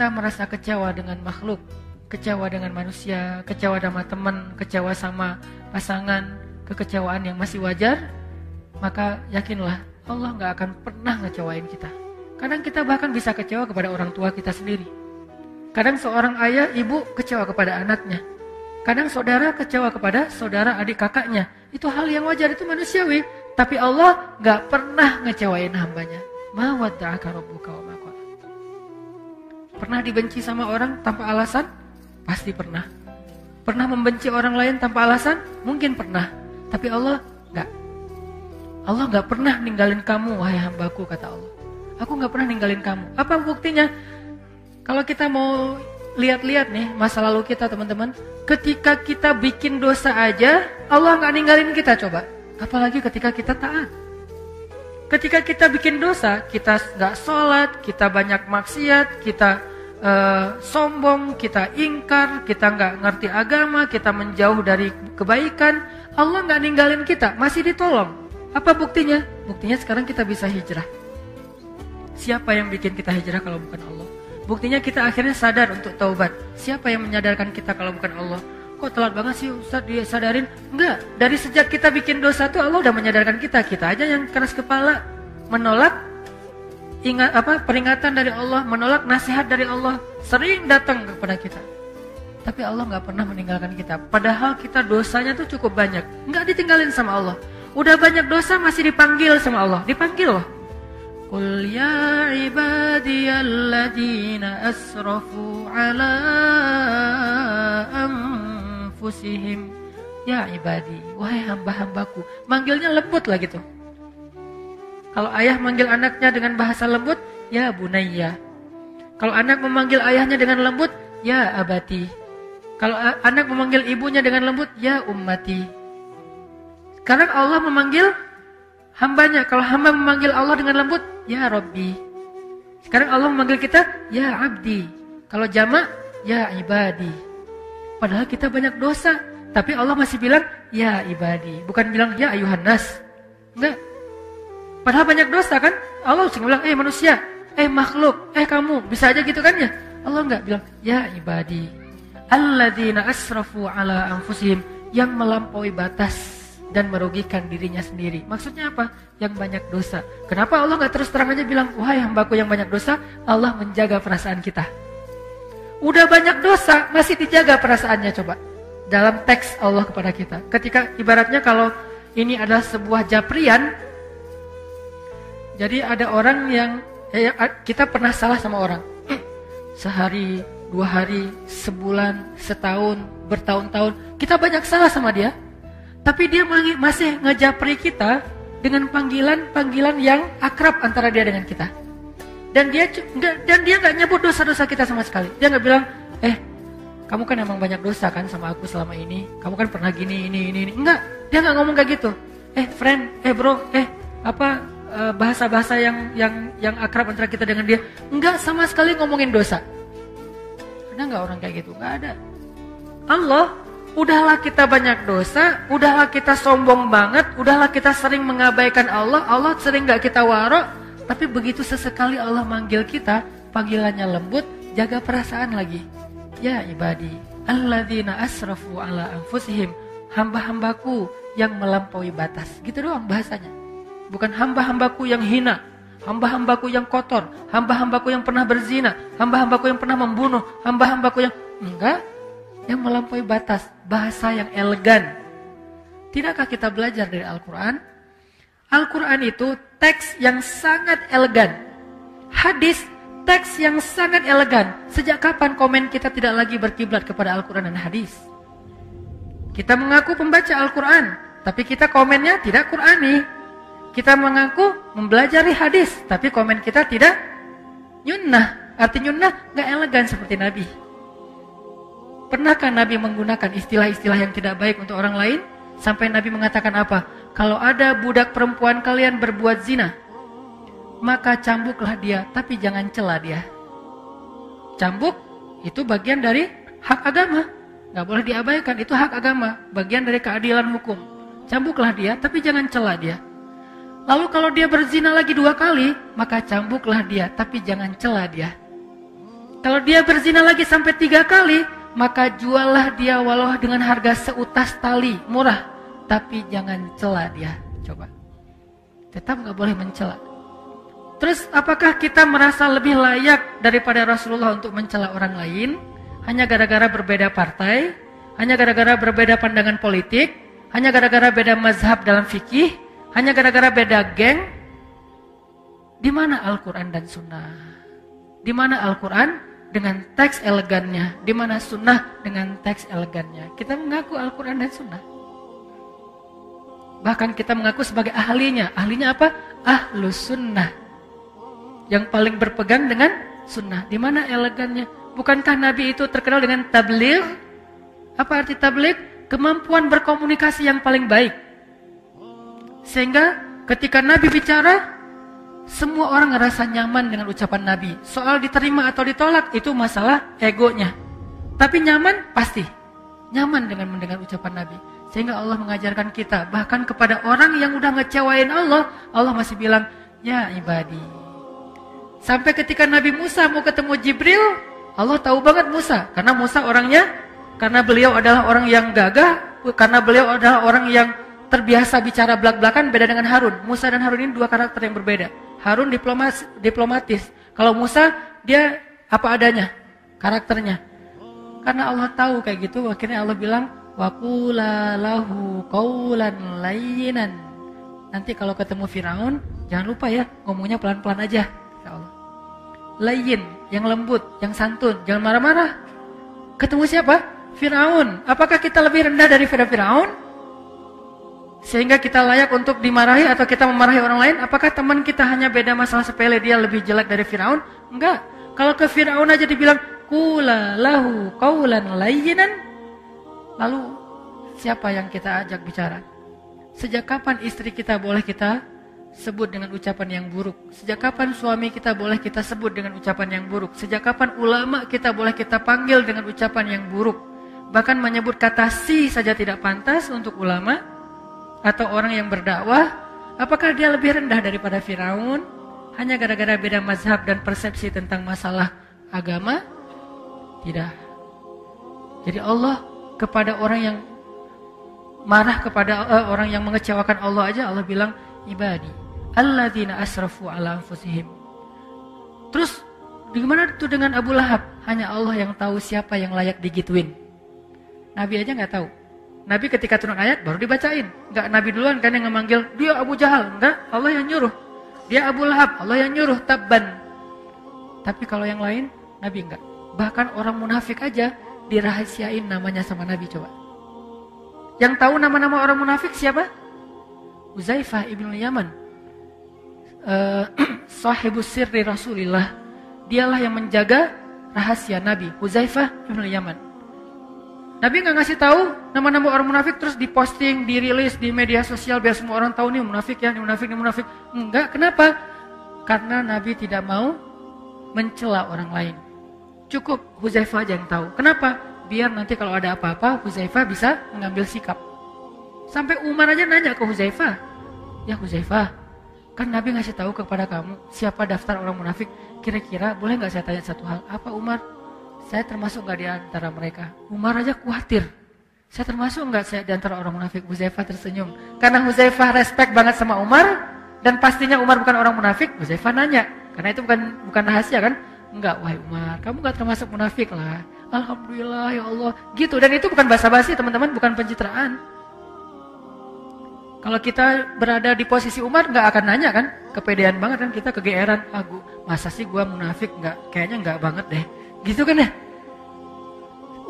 Kita merasa kecewa dengan makhluk, kecewa dengan manusia, kecewa sama teman, kecewa sama pasangan, kekecewaan yang masih wajar, maka yakinlah Allah nggak akan pernah ngecewain kita. Kadang kita bahkan bisa kecewa kepada orang tua kita sendiri. Kadang seorang ayah, ibu kecewa kepada anaknya. Kadang saudara kecewa kepada saudara adik kakaknya. Itu hal yang wajar, itu manusiawi. Tapi Allah nggak pernah ngecewain hambanya. Ma wadda'aka rabbuka wa Pernah dibenci sama orang tanpa alasan? Pasti pernah. Pernah membenci orang lain tanpa alasan? Mungkin pernah. Tapi Allah nggak. Allah nggak pernah ninggalin kamu, wahai hambaku, kata Allah. Aku nggak pernah ninggalin kamu. Apa buktinya? Kalau kita mau lihat-lihat nih masa lalu kita teman-teman, ketika kita bikin dosa aja, Allah nggak ninggalin kita coba. Apalagi ketika kita taat. Ketika kita bikin dosa, kita nggak sholat, kita banyak maksiat, kita uh, sombong, kita ingkar, kita nggak ngerti agama, kita menjauh dari kebaikan, Allah nggak ninggalin kita, masih ditolong. Apa buktinya? Buktinya sekarang kita bisa hijrah. Siapa yang bikin kita hijrah kalau bukan Allah? Buktinya kita akhirnya sadar untuk taubat. Siapa yang menyadarkan kita kalau bukan Allah? Kok telat banget sih Ustaz dia sadarin? Enggak, dari sejak kita bikin dosa tuh Allah udah menyadarkan kita. Kita aja yang keras kepala menolak ingat apa peringatan dari Allah, menolak nasihat dari Allah, sering datang kepada kita. Tapi Allah nggak pernah meninggalkan kita. Padahal kita dosanya tuh cukup banyak, nggak ditinggalin sama Allah. Udah banyak dosa masih dipanggil sama Allah, dipanggil loh. Qul ya ibadiyalladzina asrafu ala anfusihim. Ya ibadi, wahai hamba-hambaku. Manggilnya lembut lah gitu. Kalau ayah manggil anaknya dengan bahasa lembut, ya bunayya. Kalau anak memanggil ayahnya dengan lembut, ya abati. Kalau anak memanggil ibunya dengan lembut, ya ummati. Sekarang Allah memanggil hambanya. Kalau hamba memanggil Allah dengan lembut, ya Rabbi. Sekarang Allah memanggil kita, ya abdi. Kalau jamak, ya ibadi. Padahal kita banyak dosa. Tapi Allah masih bilang, ya ibadi. Bukan bilang, ya ayuhan nas. Enggak. Padahal banyak dosa kan? Allah langsung bilang, eh manusia, eh makhluk, eh kamu. Bisa aja gitu kan ya? Allah enggak bilang, ya ibadi. Alladzina asrafu ala anfusihim. Yang melampaui batas dan merugikan dirinya sendiri. Maksudnya apa? Yang banyak dosa. Kenapa Allah nggak terus terang aja bilang, wahai hambaku yang banyak dosa, Allah menjaga perasaan kita. Udah banyak dosa, masih dijaga perasaannya coba. Dalam teks Allah kepada kita. Ketika ibaratnya kalau ini adalah sebuah japrian, jadi ada orang yang ya, kita pernah salah sama orang. Sehari, dua hari, sebulan, setahun, bertahun-tahun, kita banyak salah sama dia. Tapi dia masih ngejapri kita dengan panggilan-panggilan yang akrab antara dia dengan kita. Dan dia dan dia nggak nyebut dosa-dosa kita sama sekali. Dia nggak bilang, eh kamu kan emang banyak dosa kan sama aku selama ini. Kamu kan pernah gini, ini, ini, ini. Enggak, dia nggak ngomong kayak gitu. Eh friend, eh bro, eh apa bahasa-bahasa yang yang yang akrab antara kita dengan dia. Enggak sama sekali ngomongin dosa. Ada nggak orang kayak gitu? Nggak ada. Allah, udahlah kita banyak dosa, udahlah kita sombong banget, udahlah kita sering mengabaikan Allah, Allah sering nggak kita warok, tapi begitu sesekali Allah manggil kita, panggilannya lembut, jaga perasaan lagi. Ya ibadi, alladzina asrafu ala anfusihim, hamba-hambaku yang melampaui batas. Gitu doang bahasanya. Bukan hamba-hambaku yang hina, hamba-hambaku yang kotor, hamba-hambaku yang pernah berzina, hamba-hambaku yang pernah membunuh, hamba-hambaku yang enggak, yang melampaui batas, bahasa yang elegan. Tidakkah kita belajar dari Al-Quran? Al-Quran itu teks yang sangat elegan. Hadis teks yang sangat elegan. Sejak kapan komen kita tidak lagi berkiblat kepada Al-Quran dan hadis? Kita mengaku pembaca Al-Quran, tapi kita komennya tidak Qurani. Kita mengaku mempelajari hadis, tapi komen kita tidak nyunnah. Arti nyunnah nggak elegan seperti Nabi. Pernahkah Nabi menggunakan istilah-istilah yang tidak baik untuk orang lain? Sampai Nabi mengatakan apa? Kalau ada budak perempuan kalian berbuat zina, maka cambuklah dia, tapi jangan cela dia. Cambuk itu bagian dari hak agama. Nggak boleh diabaikan, itu hak agama. Bagian dari keadilan hukum. Cambuklah dia, tapi jangan cela dia. Lalu kalau dia berzina lagi dua kali, maka cambuklah dia, tapi jangan celah dia. Kalau dia berzina lagi sampai tiga kali, maka juallah dia walau dengan harga seutas tali, murah. Tapi jangan cela dia, coba. Tetap nggak boleh mencela. Terus apakah kita merasa lebih layak daripada Rasulullah untuk mencela orang lain? Hanya gara-gara berbeda partai? Hanya gara-gara berbeda pandangan politik? Hanya gara-gara beda mazhab dalam fikih? Hanya gara-gara beda geng? Di mana Al-Quran dan Sunnah? Di mana Al-Quran dengan teks elegannya, di mana sunnah dengan teks elegannya. Kita mengaku Al-Quran dan sunnah. Bahkan kita mengaku sebagai ahlinya. Ahlinya apa? Ahlu sunnah. Yang paling berpegang dengan sunnah. Di mana elegannya? Bukankah Nabi itu terkenal dengan tabligh? Apa arti tabligh? Kemampuan berkomunikasi yang paling baik. Sehingga ketika Nabi bicara, semua orang ngerasa nyaman dengan ucapan Nabi. Soal diterima atau ditolak itu masalah egonya. Tapi nyaman pasti. Nyaman dengan mendengar ucapan Nabi. Sehingga Allah mengajarkan kita. Bahkan kepada orang yang udah ngecewain Allah. Allah masih bilang, ya ibadi. Sampai ketika Nabi Musa mau ketemu Jibril. Allah tahu banget Musa. Karena Musa orangnya. Karena beliau adalah orang yang gagah. Karena beliau adalah orang yang terbiasa bicara belak-belakan beda dengan Harun. Musa dan Harun ini dua karakter yang berbeda. Harun diplomas, diplomatis. Kalau Musa dia apa adanya karakternya. Karena Allah tahu kayak gitu, akhirnya Allah bilang waqula lahu qaulan layyinan. Nanti kalau ketemu Firaun, jangan lupa ya ngomongnya pelan-pelan aja, Allah. Layyin, yang lembut, yang santun, jangan marah-marah. Ketemu siapa? Firaun. Apakah kita lebih rendah dari Firaun? Sehingga kita layak untuk dimarahi atau kita memarahi orang lain? Apakah teman kita hanya beda masalah sepele dia lebih jelek dari Firaun? Enggak. Kalau ke Firaun aja dibilang kula lahu kaulan layyinan, lalu siapa yang kita ajak bicara? Sejak kapan istri kita boleh kita sebut dengan ucapan yang buruk? Sejak kapan suami kita boleh kita sebut dengan ucapan yang buruk? Sejak kapan ulama kita boleh kita panggil dengan ucapan yang buruk? Bahkan menyebut kata si saja tidak pantas untuk ulama atau orang yang berdakwah, apakah dia lebih rendah daripada Firaun hanya gara-gara beda mazhab dan persepsi tentang masalah agama? Tidak. Jadi Allah kepada orang yang marah kepada uh, orang yang mengecewakan Allah aja Allah bilang ibadi alladzina asrafu ala anfusihim. Terus gimana itu dengan Abu Lahab? Hanya Allah yang tahu siapa yang layak digituin. Nabi aja nggak tahu. Nabi ketika turun ayat baru dibacain. Enggak Nabi duluan kan yang memanggil, dia Abu Jahal. Enggak, Allah yang nyuruh. Dia Abu Lahab, Allah yang nyuruh, tabban. Tapi kalau yang lain, Nabi enggak. Bahkan orang munafik aja dirahasiain namanya sama Nabi coba. Yang tahu nama-nama orang munafik siapa? Uzaifah ibn Yaman. Uh, sahibus sirri Rasulillah. Dialah yang menjaga rahasia Nabi. Uzaifah ibn Yaman. Nabi nggak ngasih tahu nama-nama orang munafik terus diposting, dirilis di media sosial biar semua orang tahu nih munafik ya, nih munafik, nih munafik. Enggak, kenapa? Karena Nabi tidak mau mencela orang lain. Cukup Huzaifah aja yang tahu. Kenapa? Biar nanti kalau ada apa-apa Huzaifah bisa mengambil sikap. Sampai Umar aja nanya ke Huzaifah. Ya Huzaifah, kan Nabi ngasih tahu kepada kamu siapa daftar orang munafik. Kira-kira boleh nggak saya tanya satu hal? Apa Umar? Saya termasuk nggak di antara mereka. Umar aja khawatir. Saya termasuk nggak saya di antara orang munafik? Huzaifah tersenyum. Karena Huzaifah respect banget sama Umar dan pastinya Umar bukan orang munafik. Huzaifah nanya. Karena itu bukan bukan rahasia kan? Enggak, wahai Umar, kamu nggak termasuk munafik lah. Alhamdulillah ya Allah. Gitu dan itu bukan basa-basi teman-teman, bukan pencitraan. Kalau kita berada di posisi Umar nggak akan nanya kan? Kepedean banget kan kita kegeeran. Ah, masa sih gua munafik? Nggak, kayaknya nggak banget deh. Gitu kan ya?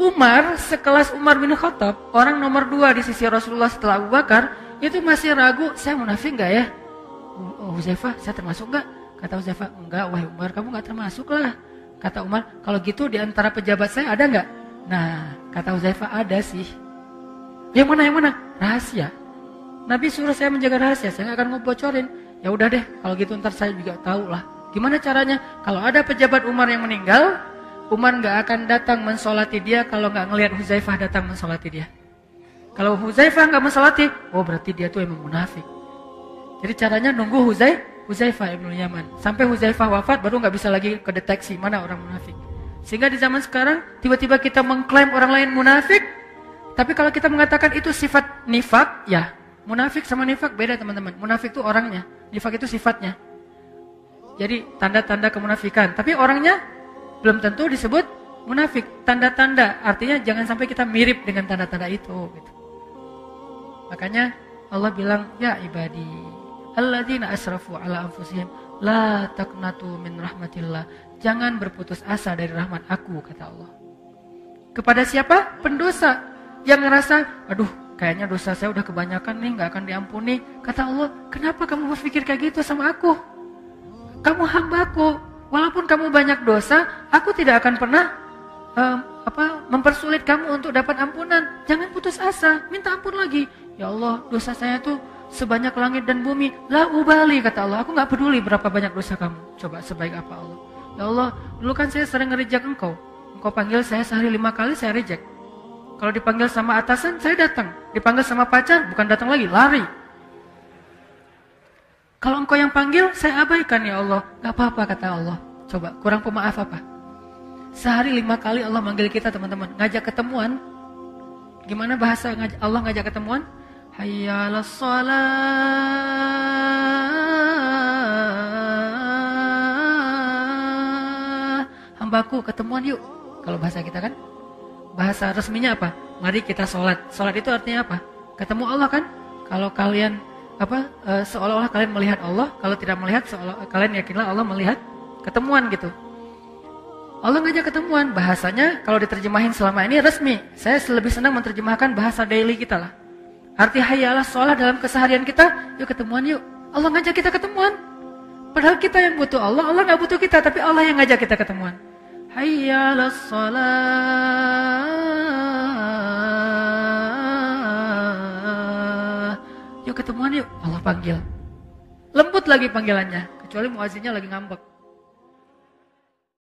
Umar, sekelas Umar bin Khattab, orang nomor dua di sisi Rasulullah setelah Abu Bakar, itu masih ragu, saya munafik nggak ya? Oh, Huzaifah, saya termasuk nggak? Kata Huzaifah, enggak, wahai Umar, kamu nggak termasuk lah. Kata Umar, kalau gitu di antara pejabat saya ada nggak? Nah, kata Huzaifah, ada sih. Yang mana, yang mana? Rahasia. Nabi suruh saya menjaga rahasia, saya nggak akan ngebocorin. Ya udah deh, kalau gitu ntar saya juga tahu lah. Gimana caranya? Kalau ada pejabat Umar yang meninggal, Umar nggak akan datang mensolati dia kalau nggak ngelihat Huzaifah datang mensolati dia. Kalau Huzaifah nggak mensolati, oh berarti dia tuh emang munafik. Jadi caranya nunggu Huzai, Huzaifah ibnu Yaman. Sampai Huzaifah wafat baru nggak bisa lagi kedeteksi mana orang munafik. Sehingga di zaman sekarang tiba-tiba kita mengklaim orang lain munafik, tapi kalau kita mengatakan itu sifat nifak, ya munafik sama nifak beda teman-teman. Munafik itu orangnya, nifak itu sifatnya. Jadi tanda-tanda kemunafikan. Tapi orangnya belum tentu disebut munafik. Tanda-tanda artinya jangan sampai kita mirip dengan tanda-tanda itu. Gitu. Makanya Allah bilang, ya ibadi, alladzina asrafu ala anfusihim la taknatu min rahmatillah. Jangan berputus asa dari rahmat aku, kata Allah. Kepada siapa? Pendosa yang ngerasa, aduh kayaknya dosa saya udah kebanyakan nih, nggak akan diampuni. Kata Allah, kenapa kamu berpikir kayak gitu sama aku? Kamu hambaku, walaupun kamu banyak dosa, aku tidak akan pernah um, apa mempersulit kamu untuk dapat ampunan. Jangan putus asa, minta ampun lagi. Ya Allah, dosa saya tuh sebanyak langit dan bumi. La ubali kata Allah, aku nggak peduli berapa banyak dosa kamu. Coba sebaik apa Allah. Ya Allah, dulu kan saya sering ngerejek engkau. Engkau panggil saya sehari lima kali, saya reject. Kalau dipanggil sama atasan, saya datang. Dipanggil sama pacar, bukan datang lagi, lari. Kalau engkau yang panggil, saya abaikan ya Allah. Gak apa-apa kata Allah. Coba, kurang pemaaf apa? Sehari lima kali Allah manggil kita teman-teman. Ngajak ketemuan. Gimana bahasa Allah ngajak ketemuan? Hayya Hambaku ketemuan yuk. Kalau bahasa kita kan. Bahasa resminya apa? Mari kita sholat. Sholat itu artinya apa? Ketemu Allah kan? Kalau kalian apa e, seolah-olah kalian melihat Allah, kalau tidak melihat seolah kalian yakinlah Allah melihat ketemuan gitu. Allah ngajak ketemuan, bahasanya kalau diterjemahin selama ini resmi. Saya lebih senang menerjemahkan bahasa daily kita lah. Arti hayalah sholat dalam keseharian kita, yuk ketemuan yuk. Allah ngajak kita ketemuan. Padahal kita yang butuh Allah, Allah nggak butuh kita, tapi Allah yang ngajak kita ketemuan. Hayyalah sholat. Allah panggil. Lembut lagi panggilannya. Kecuali muazinnya lagi ngambek.